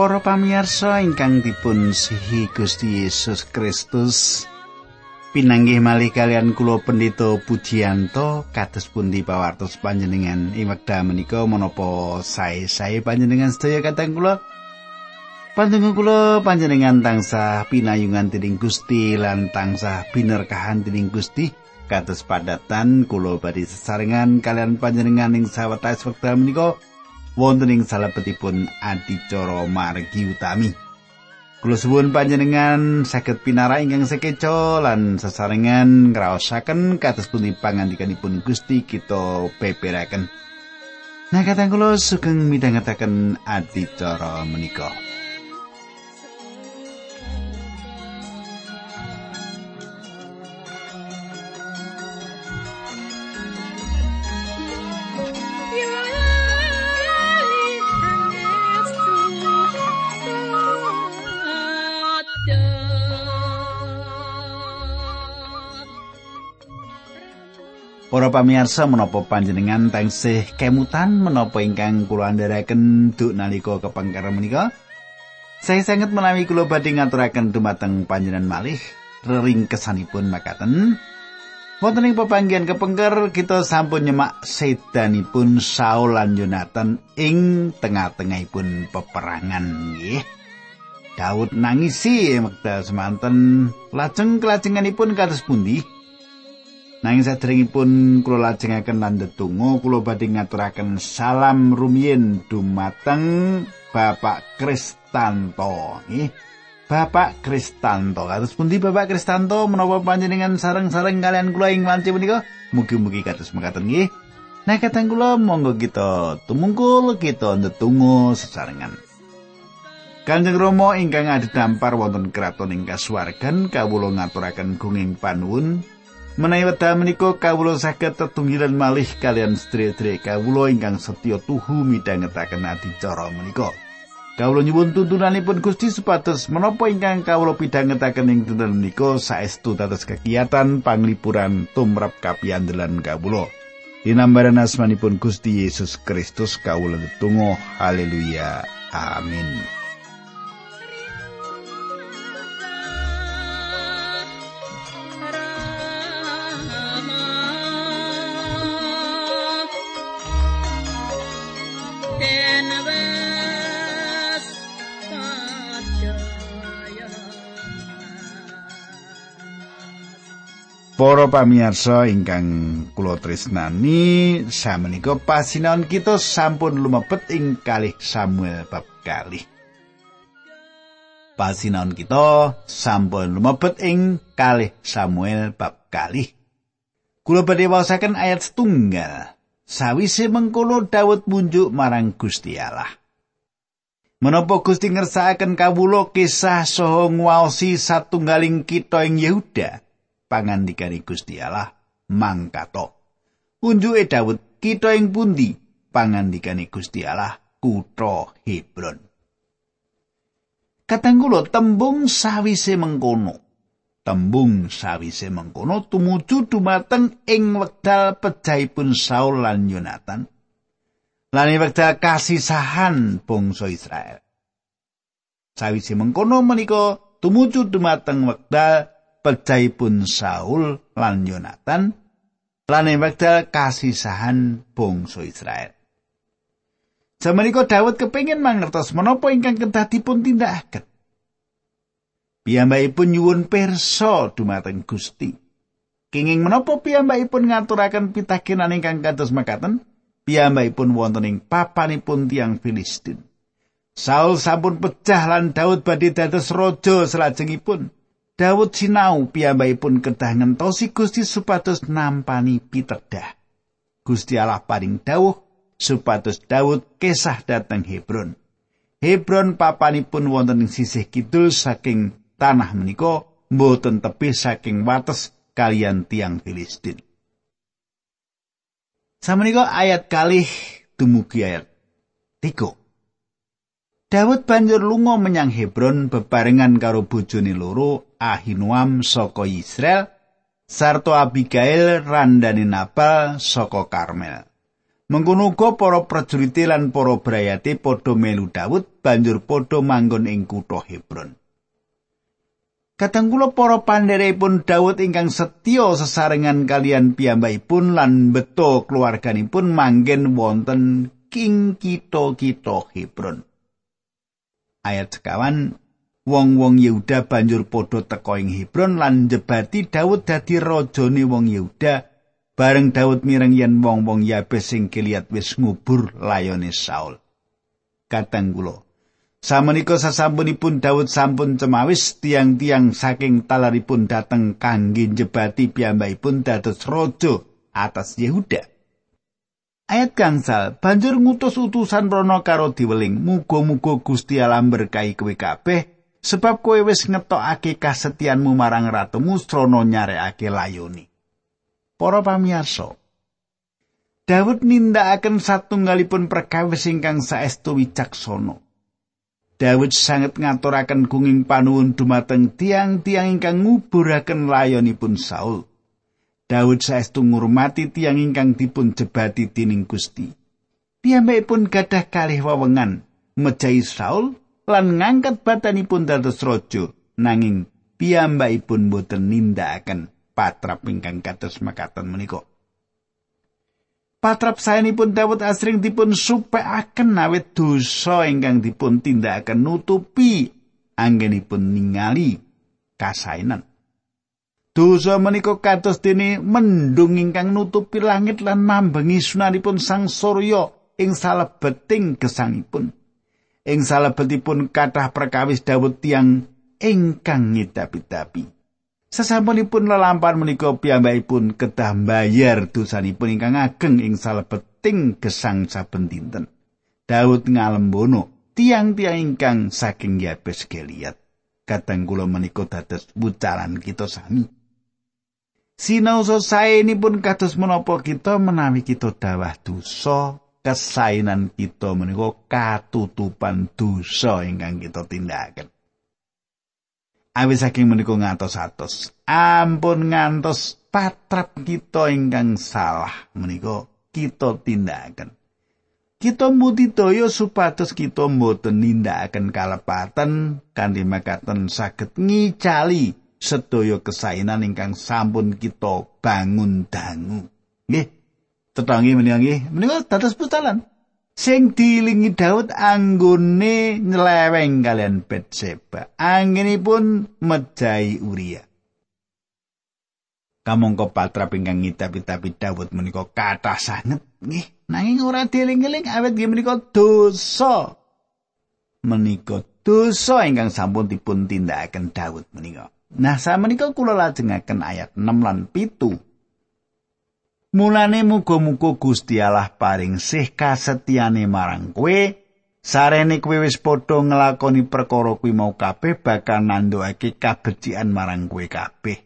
Para pamirsa ingkang dipun sihi Gusti Yesus Kristus, pinanggih malih kalian kula pendito Pujiyanto kados pundi pawartos panjenengan ing wekdal menika menapa sae-sae panjenengan sedaya kateng kula? Panjenengan kula panjenengan tansah pinayungan dening Gusti lan tansah binerkahan dening Gusti kados padatan kula badhe sesarengan kalian panjenengan ing sawetawis wekdal menika wonten ing salebetipun adicara margi utami. Kula suwun panjenengan saged pinara ingkang sekeca lan sesarengan ngraosaken kados pundi pangandikanipun Gusti kita peperaken. Nah, kata kula sugeng midhangetaken adicara menika. Para pamirsa menapa panjenengan tansih kemutan menapa ingkang kula andharaken duk nalika kepengker menika? Saya sangat menawi kula badhe ngaturaken dumateng panjenengan malih reringkesanipun makaten. Wonten ing pepanggihan kepengker kita sampun nyemak sedanipun Saul lan Jonathan ing tengah-tengahipun peperangan nggih. Daud nangisi wekdal semanten lajeng kelajenganipun kados pundi? Nanging sadèrèngipun kula lajengaken landhetungo kula badhe ngaturaken salam rumiyin dumateng Bapak Kristanto nggih. Bapak Kristanto. Kados pundi Bapak Kristanto menapa panjenengan sareng-sareng kalian kula ing wanci menika? Mugi-mugi kados mekaten nggih. Nah, kateng kula monggo kita tumungkul kita ndedonga sesarengan. Kanjeng Rama ingkang adhedhampar wonten kraton ing kasuwargan kawula ngaturaken gunging panuwun Menawi wekdal menika kawula saged tetunggilan malih kalian sedherek kawula ingkang setya tuhu midhangetaken adicara menika. Kawula nyuwun tuntunanipun Gusti supados menapa ingkang kawula pidhangetaken ing dinten menika saestu dados kegiatan panglipuran tumrap kapiandelan kawula. Dinambaran asmanipun Gusti Yesus Kristus kawula tetunggal haleluya amin. Para pamirsa ingkang kula tresnani, samenika pasinaon kita sampun lumebet ing kalih Samuel bab kalih. Pasinaon kita sampun lumebet ing kalih Samuel bab kalih. Kula badhe waosaken ayat setunggal. Sawise mengkono Daud munjuk marang Gusti Allah. Menapa Gusti ngersakaken kawula kisah saha ngwaosi satunggaling kita ing Yehuda? Pangandikane Gusti Allah mangkato. Unjuke Daud kita ing pundi pangandikane Gusti Allah kutha Hebron. Katanggulo tembung sawise mengkono. Tembung sawise mengkono tumuju dumateng ing wekdal pejahipun Saul lan Yonatan. Lan wekdal kasisahan bangsa Israel. Sawise mengkono menika tumuju dumateng wekdal pejahipun Saul lan Yonatan lan wekdal kasisahan bangsa Israel. Samenika Daud kepingin mangertos menapa ingkang kedah dipun tindakaken. Piyambakipun nyuwun pirsa dumateng Gusti. Kenging menapa piyambakipun ngaturaken pitakenan ingkang kados makaten? Piyambakipun wonten ing papanipun tiang Filistin. Saul sampun pecah lan Daud badhe dados raja salajengipun. Daud sinau piyambakipun kedah ngentosi Gusti supados nampani pitedah. Gusti Allah paring dawuh supados Daud kesah dateng Hebron. Hebron papanipun wonten ing sisih kidul saking tanah menika mboten tepi saking wates kalian tiang Filistin. Samenika ayat kalih dumugi ayat 3. Daud banjur lunga menyang Hebron bebarengan karo bojone loro Ahinoam saka Israel sarta Abigail randane Nabal saka Karmel. Mengkono uga para prajurit lan para brayate padha melu Daud banjur padha manggon ing kutha Hebron. Kadang kula para pandherepun Daud ingkang setya sesarengan kalian piyambakipun lan beto keluarganipun manggen wonten king kitha-kitha Hebron. Ayat sekawan wong-wong Yehuda banjur padha teka ing Hebron lan jebati Daud dadi rajane wong Yehuda bareng Daud mireng yen wong-wong Yabes sing keliat wis ngubur layone Saul. Katang kula. Samenika sasampunipun Daud sampun cemawis tiang-tiang saking talaripun dateng kangge njebati piyambakipun dados raja atas Yehuda. Ayat gangsal banjur ngutus utusan rono karo diweling muga-muga Gusti Allah berkahi kowe kabeh sebab kowe wis ngetokake kasetianmu marang ratumu srana nyarekake layoni. Para pamirsa, Daud nindakaken satunggalipun perkawis ingkang saestu wicaksana. Daud sanget ngaturaken gunging panuwun dumateng tiang-tiang ingkang nguburaken layonipun Saul. Daud saestu ngurmati tiang ingkang dipun jebati dening Gusti. Piyambakipun gadah kalih wewengan mejahi Saul lan ngangkat batanipun dados raja nanging piyambakipun boten nindakaken patrap ingkang kados makaten menika. Patrap saenipun Daud asring dipun supekaken awit dosa ingkang dipun tindakaken nutupi anggenipun ningali kasainan. Dosa menika kados dene mendung ingkang nutupi langit lan mambengi sunaripun sang surya ing salebeting gesangipun. Ing salebetipun kathah perkawis Daud tiang ingkang ngidapi-dapi. Sasampunipun lelampahan menika piyambakipun kedah mbayar dosanipun ingkang ageng ing salebeting gesang saben dinten. Daud ngalembono tiang-tiang ingkang saking Yabes Gilead. Kadang kula menika dados wucalan kita sami. Sinau sae pun kados menapa kita menawi kita dawah dosa, kesainan kita menika katutupan dosa ingkang kita tindakaken. awis saking menika ngantos atos ampun ngantos patrap kita ingkang salah menika kita tindakaken kita mudidaya supados kita mboten nindakaken kalepatan kanthi makaten saged ngicali sedaya kesainan ingkang sampun kita bangun dangu nggih tetangi menika nggih menika dados putalan sing dilingi Daud anggone nyeleweng kalian Betseba. Anginipun mejahi Uria. Kamangka patra ingkang ngitapi-tapi Daud menika kathah sanget nggih nanging ora dieling-eling awet nggih menika dosa. Menika dosa ingkang sampun dipun tindakaken Daud menika. Nah, samenika kula lajengaken ayat 6 lan 7. Mulane muga-muga Gusti Allah paring sih kasetyane marang kowe. Sarene kowe wis padha nglakoni perkara kuwi mau kabeh bakal nandhokake kabecikan marang kowe kabeh.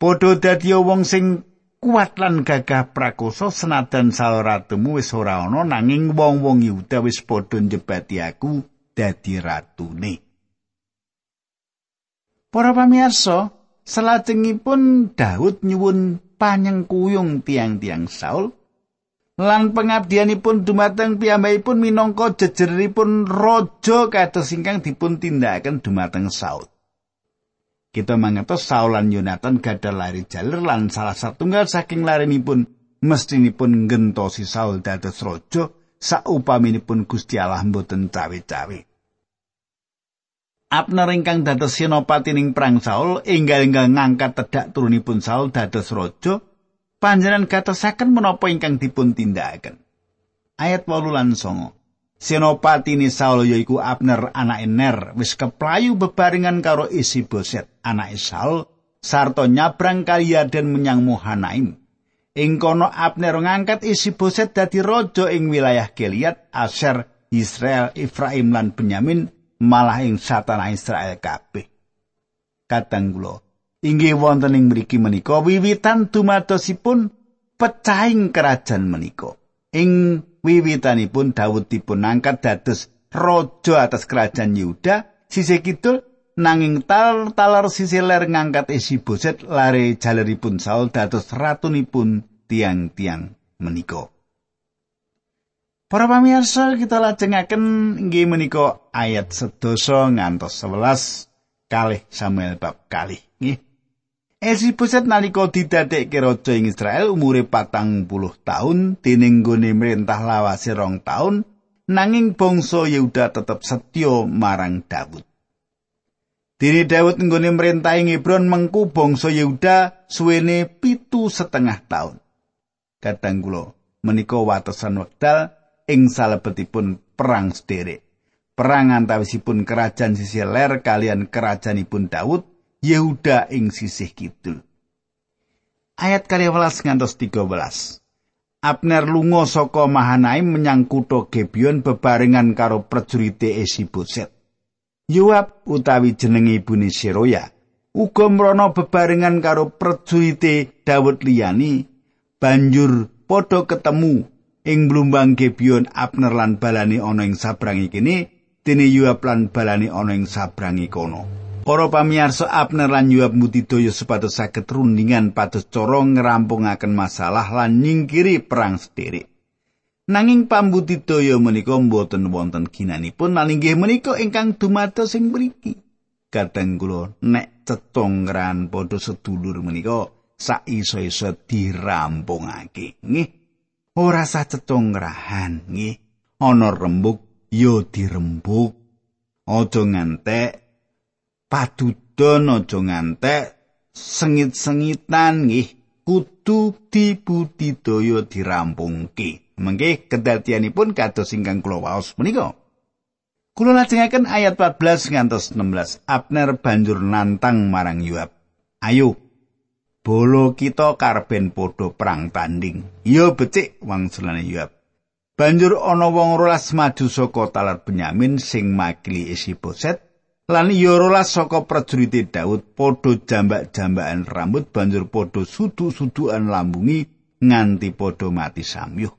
Padha dadi wong sing kuat lan gagah prakoso senajan saloratumu wis ora ana nanging wong-wong Yuda wis padha njebati aku dadi ratune. Para pamirsa, salajengipun Daud nyuwun panyengkuyung tiang-tiang Saul lan pengabdianipun dumateng piyambakipun minangka jejeripun raja kados ingkang dipun tindakaken dumateng Saul. Kita mangertos Saul lan Yonatan gadah lari jalur lan salah satunggal saking larinipun mestinipun gentosi Saul dados raja saupaminipun Gusti Allah mboten cawe-cawe. Abner ingkang dados senopati ning perang Saul enggal-enggal ngangkat tedak turunipun Saul dados raja panjenengan katosaken menapa ingkang dipun tindakaken? Ayat 8 lan 9 Senopati ni Saul yaiku Abner anak Ner. Wis keplayu bebarengan karo isi boset anak Saul sarto nyabrang kali dan menyang Muhanaim ing kono Abner ngangkat isi boset dadi raja ing wilayah Gilead Asher Israel Efraim lan Benyamin malah ing satana Israel kabeh. Kadang kula inggih wonten ing mriki menika wiwitan dumadosipun pecahing kerajaan menika. Ing wiwitanipun Daud dipun angkat dados raja atas kerajaan Yehuda sisih kidul nanging tal talar sisih ler ngangkat isi boset lare jaleripun Saul dados ratunipun tiang-tiang menika. Para pamirsa, kita lajengaken inggih menika ayat sedoso ngantos 11 kalih Samuel bab kalih. Nggih. Esi pusat nalika didadekke raja ing Israel umure patang puluh tahun dening gone merintah lawase rong tahun nanging bangsa Yehuda tetep setya marang Daud. Dene Daud nggone merintah ing Hebron mengku bangsa Yehuda suwene pitu setengah tahun. Kadang kula menika watesan wekdal ing salebetipun perang sederek. Perang antawisipun kerajaan sisih ler kalian kerajaanipun Daud, Yehuda ing sisih kidul. Ayat 12 ngantos 13. Abner lunga saka Mahanaim menyang kutha Gebion bebarengan karo prajurite Esiboset. Yoab utawi jenenge ibune Seroya uga mrana bebarengan karo prajurite Daud liyani banjur padha ketemu ing blumbang Gebion Abner lan balani ana ing sabrangi kene dene Yoab lan balani ana ing sabrangi kono. Para pamirsa Abner lan Yoab mutidaya supados saged rundingan pados cara ngrampungaken masalah lan nyingkiri perang sederek. Nanging pambudidaya menika mboten wonten ginanipun lan inggih menika ingkang dumados ing mriki. Kadang kula nek cetongran padha sedulur menika sak iso-iso dirampungake. Nggih. Ora sacetong rahan nggih. Ana rembug ya dirembug. Aja ngantek padudon aja ngantek sengit-sengitan nggih. Kudu dibudidaya dirampungke. Mengke kedatianipun kados ingkang kula waos menika. Kula lajengaken ayat 14 ngantos 16 Abner banjur nantang marang Yoab. Ayo bolo kita karben padha perang tanding. Iya becik wangsulane Yoab. Banjur ana wong rolas maju saka talar Benyamin sing makili isi boset lan iya rolas saka prajurit Daud padha jambak-jambakan rambut banjur padha sudu-suduan lambungi nganti padha mati samyuh.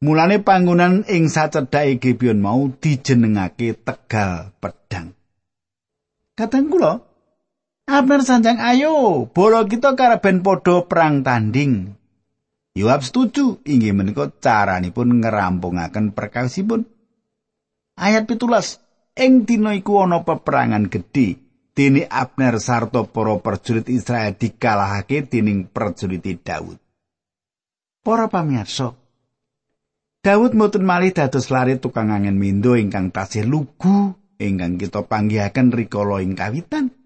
Mulane panggonan ing sacedhake Gibeon mau dijenengake Tegal Pedang. Kadang kula Abner sanjang ayo, bolo kita karaben podo perang tanding. Yoab setuju, inggih menika caranipun ngerampungaken perkawisipun. Ayat pitulas, ing dina iku ana peperangan gedhe. Dene Abner sarta para prajurit Israel dikalahake dening prajurit Daud. Para pamirsa, Daud mboten malih dados lari tukang angin mindo ingkang tasih lugu ingkang kita panggihaken rikala ing kawitan.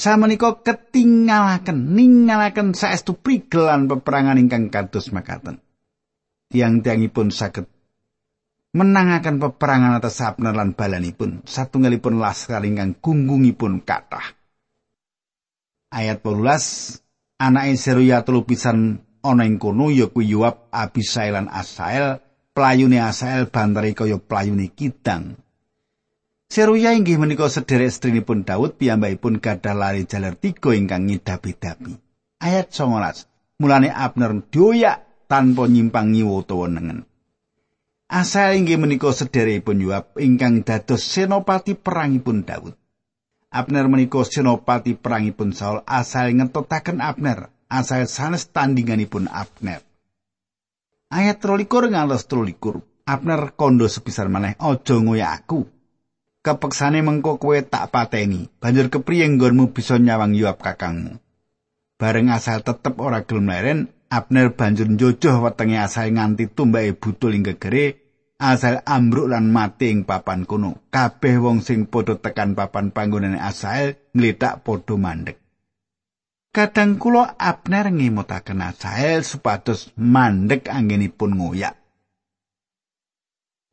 Samenika ketinggalaken ninggalaken saestu prigelan peperangan ingkang kados makaten. Tiang-tiangipun saged menangaken peperangan atas Abner lan balanipun satunggalipun laskar ingkang gunggungipun kathah. Ayat 12 Anake Seruya telu pisan ana ing kono ya kuwi Yoab, Abisail lan Asael, playune Asael bantari kaya playune kidang. Seruya inggih menika sederek strinipun Daud piyambakipun gadah lari jaler tiga ingkang ngidapi-dapi. Ayat 19. Mulane Abner dioyak tanpa nyimpang nyiwa utawa nengen. Asal inggih menika sederekipun Yoab ingkang dados senopati perangipun Daud. Abner menika senopati perangipun Saul asal ngetotaken Abner, asal sanes tandinganipun Abner. Ayat 23 ngantos 23. Abner kondo sepisar maneh aja ngoyak aku. Kepeksane mengko kowe tak pateni. Banjur kepriye nggonmu bisa nyawang Yoab kakangmu. Bareng asal tetep ora gelem leren Abner banjur njojoh wetenge asal nganti tumbake butul ing gegere asal ambruk lan mati ing papan kuno kabeh wong sing padha tekan papan panggonane asal ngletak padha mandek. Kadang kula Abner ngimutaken asal supados mandek anggenipun ngoyak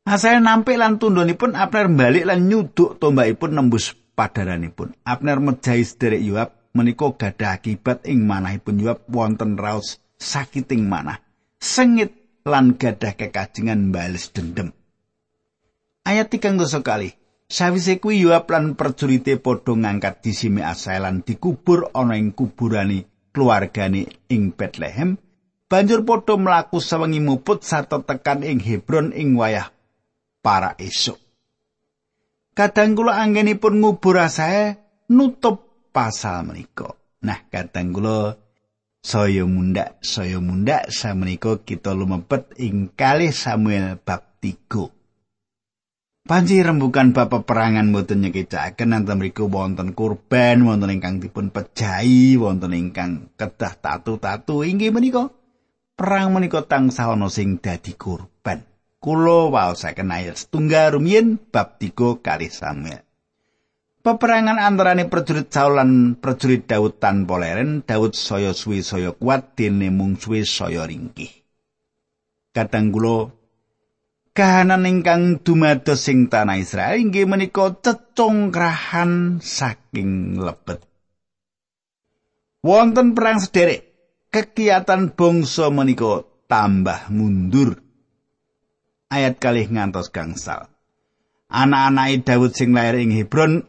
Asal nampik lan tundhonipun Abner balik lan nyuduk tombakipun nembus padaranipun. Abner mejahi sederek Yoab menika gadah akibat ing manahipun Yoab wonten raos sakiting manah. Sengit lan gadah kekajengan bales dendem. Ayat 3 kali. Sawise kuwi Yoab lan perjurite padha ngangkat disime Asael lan dikubur ana ing kuburani keluargane ing Bethlehem. Banjur padha mlaku sawengi muput sarta tekan ing Hebron ing wayah para esuk. Kadang kula anggenipun ngubur asae nutup pasal menika. Nah, kadang kula saya mundak saya mundak samenika kita lumebet ing kalih Samuel bab 3 Panji rembukan bab peperangan mboten nyekicaken nanten mriku wonten kurban wonten ingkang dipun pejahi wonten ingkang kedah tatu-tatu inggih menika perang menika tansah ana sing dadi kurban kula waosaken ayat setunggal rumiyin bab 3 kali Samuel Peperangan antarane prajurit Saul lan prajurit Daud tanpa leren, Daud saya suwi saya kuat dene mung suwi saya ringkih. Kadang kula kahanan ingkang dumados sing tanah Israel inggih menika cecongkrahan saking lebet. Wonten perang sederek, kegiatan bangsa menika tambah mundur. Ayat kalih ngantos gangsal. Anak-anak Daud sing lair ing Hebron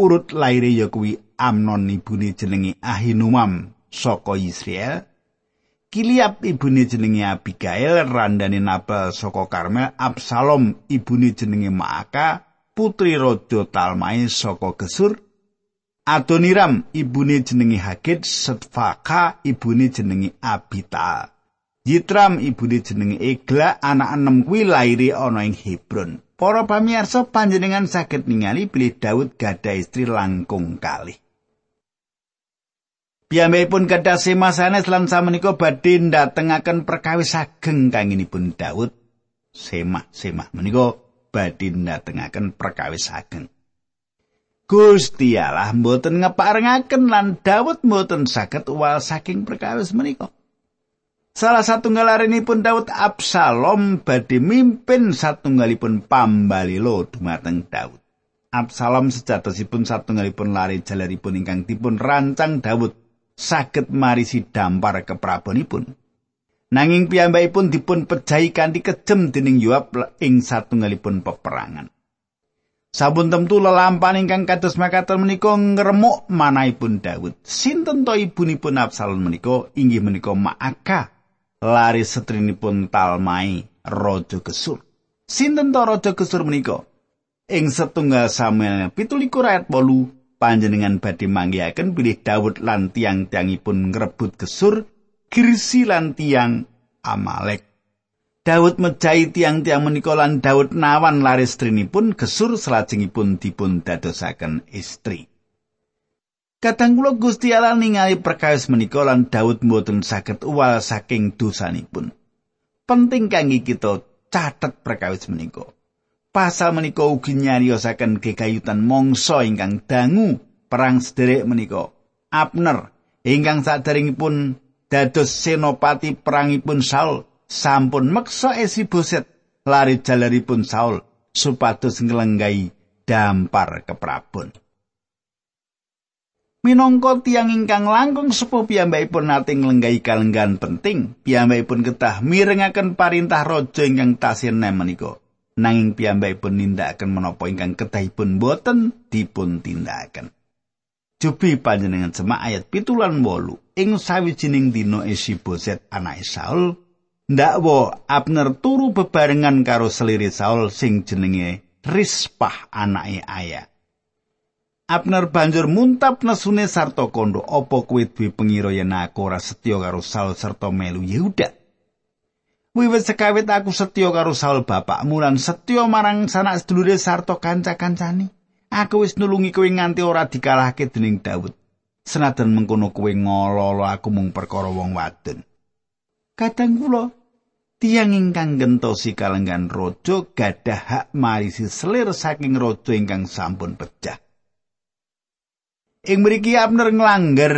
urut laire ya kuwi Amnon ibune jenenge Ahinumam saka Israel Kiliab ibune jenenge Abigail, randane Nabal saka Karmel, Absalom ibune jenenge Maaka, putri raja Talmai saka Gesur, Adoniram ibune jenenge Hagit, Setfaka ibune jenenge Abita. Yitram ibune jenenge Egla, anak enem kuwi lairi ana ing Hebron. Para pamirsa panjenengan saged ningali bilih Daud gadah istri langkung kalih. Piyambakipun gadah Sema sanes lan samenika badhe ndatengaken perkawis ageng kanginipun Daud. Sema, Sema menika badhe ndatengaken perkawis ageng. Gusti Allah mboten ngeparengaken lan Daud mboten saged uwal saking perkawis menika. Salah satunggalaripun Daud Absalom badhe mimpin satunggalipun pambalilo dumateng Daud. Absalom sejatosipun satunggalipun lari jalaripun ingkang dipun rancang Daud saged marisi dampar keprabonipun. Nanging piyambakipun dipun pejahi kanthi kejem dening Yoab ing satunggalipun peperangan. Sabun temtu lelampahan ingkang kados makaten menika ngremuk manahipun Daud. Sinten to ibunipun Absalom menika? Inggih menika Maaka, lari setrinipun Talmai, Raja Gesur. Sinten to Raja Gesur menika? Ing setunggal Samuel 17 ayat 8 panjenengan badhe manggihaken bilih Daud lan tiang-tiangipun ngrebut gesur Girsi lan tiang Amalek. Daud mejahi tiang-tiang menika lan Daud nawan laris trinipun gesur salajengipun dipun dadosaken istri. Kadang kula Gusti Allah ningali perkawis menika lan Daud mboten saged uwal saking dosanipun. Penting kangge kita catet perkawis menika. pasal menika ugi nyariosaken kekayutan mangsa ingkang dangu perang sederek menika. Abner ingkang saderengipun dados senopati perangipun Saul sampun meksa esi boset lari jalaripun Saul supados ngelenggai dampar keprabon. Minangka tiang ingkang langkung sepuh piyambakipun nate nglenggahi kalenggan penting, piyambakipun ketah mirengaken parintah raja ingkang tasih menika. nanging piyambakipun nindakaken menapa ingkang kedahipun boten dipun tindakaken. Jubi panjenengan semak ayat pitulan wolu ing sawijining dina isi boset anak Saul ndakwa Abner turu bebarengan karo seliri Saul sing jenenge Rispah anake Aya. Abner banjur muntap nesune sarta kondo apa kuwi duwe pengira yen aku ora setya karo Saul serta melu Yehuda. Wiwit sekawit aku setya karo Saul bapakmu lan setya marang sanak sedulure sarta kanca-kancane. Aku wis nulungi kowe nganti ora dikalahke dening Daud. Senajan mengkono kowe ngololo aku mung perkara wong wadon. Kadang kula tiang ingkang gentosi kalenggan raja gadah hak marisi selir saking raja ingkang sampun pecah. Ing mriki Abner nglanggar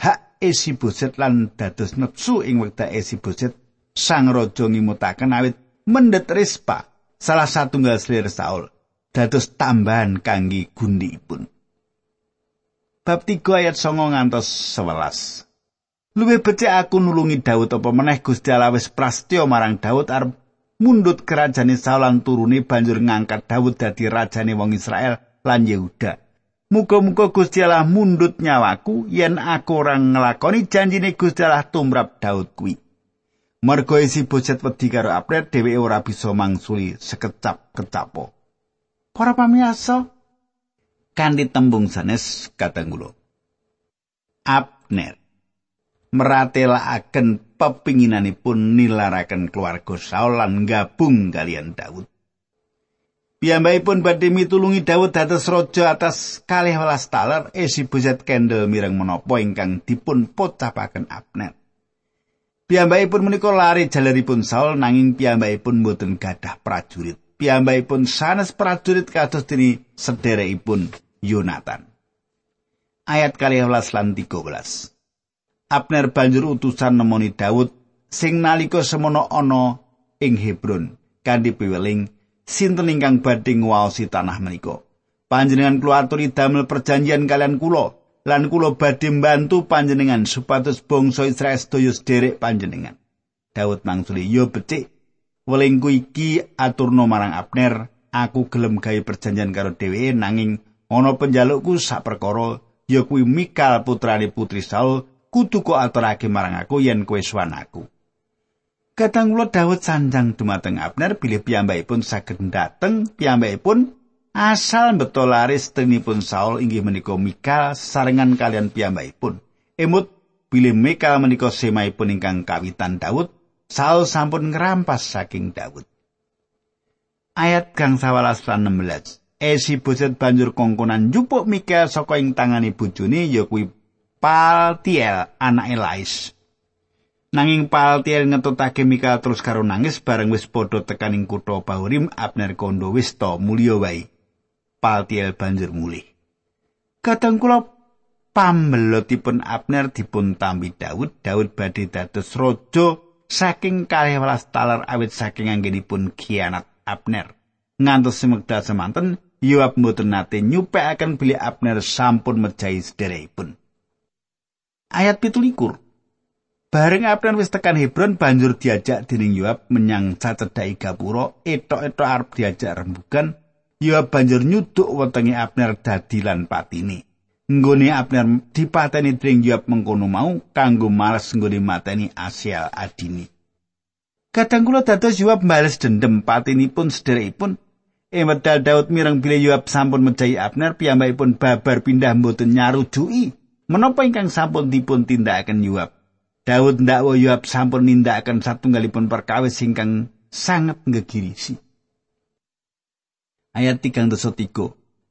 hak esi boset lan dados nepsu ing wekdal esi boset sang raja ngimutaken awit mendhet Rispa salah satunggal selir Saul dados tambahan kangge gundipun. Bab 3 ayat 9 ngantos 11. Luwih becik aku nulungi Daud apa meneh Gusti Allah wis prastya marang Daud arep mundut kerajane Saul lan turune banjur ngangkat Daud dadi rajane wong Israel lan Yehuda. Muga-muga Gusti Allah mundut nyawaku yen aku ora nglakoni janjine Gusti Allah tumrap Daud kuwi. Marga isi bocet wedi karo Abner dheweke ora bisa mangsuli sekecap kecapo. Para pamirsa kanthi tembung sanes katanggulo. Abner meratelaken pepinginanipun nilaraken keluarga Saul lan gabung kalian Daud. Piyambakipun badhe mitulungi Daud dados raja atas kalih welas taler Esiboset Kendel mireng menapa ingkang dipun pocapaken Abner. Piyambakipun menika lari jaleripun Saul nanging piyambakipun boten gadah prajurit. Piyambakipun sanes prajurit kados dene sederekipun Yonatan. Ayat 12 lan 13. Abner banjur utusan nemoni Daud sing nalika semono ana ing Hebron kanthi piweling sinten ingkang badhe ngwaosi tanah menika. Panjenengan kula aturi damel perjanjian kalian kula lan kula badhe mbantu panjenengan supados bangsa Israel sedaya sederek panjenengan. Daud mangsuli, "Yo becik, welingku iki aturno marang Abner, aku gelem gawe perjanjian karo dheweke nanging ana penjalukku sak perkara ya kuwi Mikal putrane putri Saul kok aturake marang aku yen kowe suwan aku." Kadang kula Daud sanjang dumateng Abner bilih piyambakipun saged dateng piyambakipun Asal betul laris tenipun Saul inggih menika Mikal sarengan kalian piyambakipun. Emut bilih Mikal menika semaipun ingkang kawitan Daud, Saul sampun ngerampas saking Daud. Ayat kang 11 lan 16. Esi boset banjur kongkonan jupuk Mikal saka ing tangane bojone ya kuwi Paltiel anak Elais. Nanging Paltiel ngetutake Mikal terus karo nangis bareng wis padha tekaning kutha Bahurim Abner kondo wis to mulya wae. Paltiel banjur mulih. Kadang kula pambelotipun Abner dipun tambi Daud, Daud badhe dados raja saking kalih welas taler awit saking anggenipun kianat Abner. Ngantos semekdal semanten, Yoab mboten nate nyupekaken bilih Abner sampun mejahi sederekipun. Ayat pitulikur. Bareng Abner wis tekan Hebron banjur diajak dening Yoab menyang cacedhaki gapura, etok-etok arep diajak rembugan, ya banjur nyuduk wetenge Abner dadi lan patine. Nggone Abner dipateni dening Yoab mengkono mau kanggo males nggone mateni Asial adini. Kadang kula dados Yoab bales dendem patinipun sederekipun Emedal Daud mireng bilih Yoab sampun mejahi Abner piyambakipun babar pindah mboten nyarujuki menapa ingkang sampun dipun tindakaken Yoab. Daud ndakwa Yoab sampun nindakaken satunggalipun perkawis ingkang sangat ngegirisi. ayat 3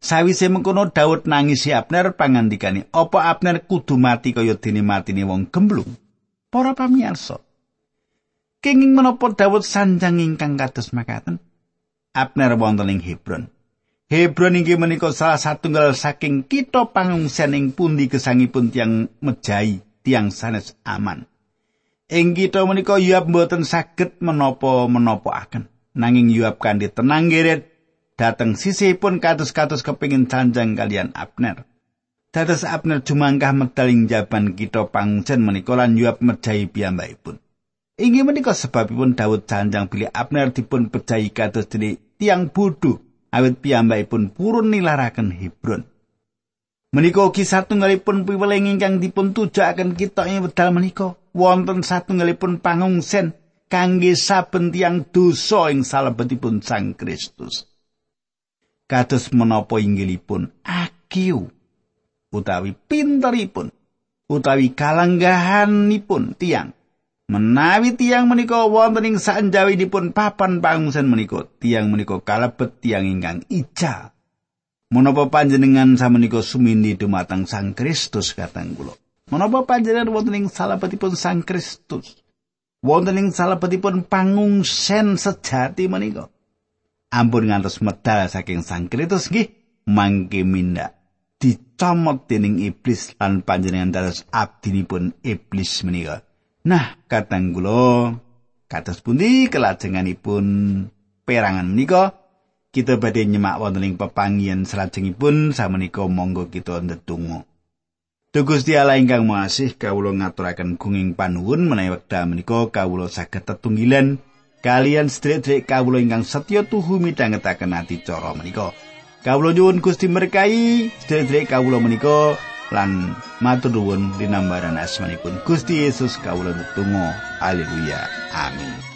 Sawise mengkono Daud nangisi Abner pangandikane, "Apa Abner kudu mati kaya dene matine wong gemblung?" Para pamirsa. Kenging menapa Daud sanjang ingkang kados makaten? Abner wonten ing Hebron. Hebron inggih menika salah satunggal saking kita pangungsian ing pundi gesangipun tiang mejai, tiang sanes aman. Ing kita menika Yoab mboten saged menapa-menapa aken. Nanging Yoab kanthi tenang geret dateng sisihipun kados-kados kepingin sanjang kalian Abner. Dados Abner jumangkah medaling jaban kita pangjen menika lan yuap mejahi piyambakipun. Inggih menika sebabipun Daud sanjang bilih Abner dipun pejahi kados dene tiang bodho awit piyambakipun purun nilaraken Hebron. Menika ugi satunggalipun piweling ingkang dipun tujakaken kita ing wedal menika. Wonten satunggalipun pangungsen kangge saben tiang dosa ing salebetipun Sang Kristus. kados menapa inggilipun? Akiu utawi pinteripun utawi kalanggahanipun tiang menawi tiang menika wonten ing sanjawinipun papan pangungsen menika tiang menika kalebet tiang ingkang ija menapa panjenengan samenika sumindi dumateng Sang Kristus katang kula? Menapa panjenengan wonten ing salebetipun Sang Kristus? Wonten ing salebetipun pangungsen sejati menika? Ampun ngantos medal saking Sang Kristus nggih mangke minda dicomot dening iblis lan panjenengan dados abdinipun iblis menika. Nah, katang kula kados pundi kelajenganipun perangan menika kita badhe nyemak wonten ing pepanggihan salajengipun samenika monggo kita ndedonga. Duh Gusti Allah ingkang Maha kawula ngaturaken gunging panuwun menawi wekdal menika kawula saged tetunggilan kalian sedherek kawula ingkang setya tuhu midhangetaken ati cara menika. Kawula nyuwun Gusti berkahi sedherek kawula menika lan matur nuwun dinambaran asmanipun Gusti Yesus kawula tutunggal. Haleluya. Amin.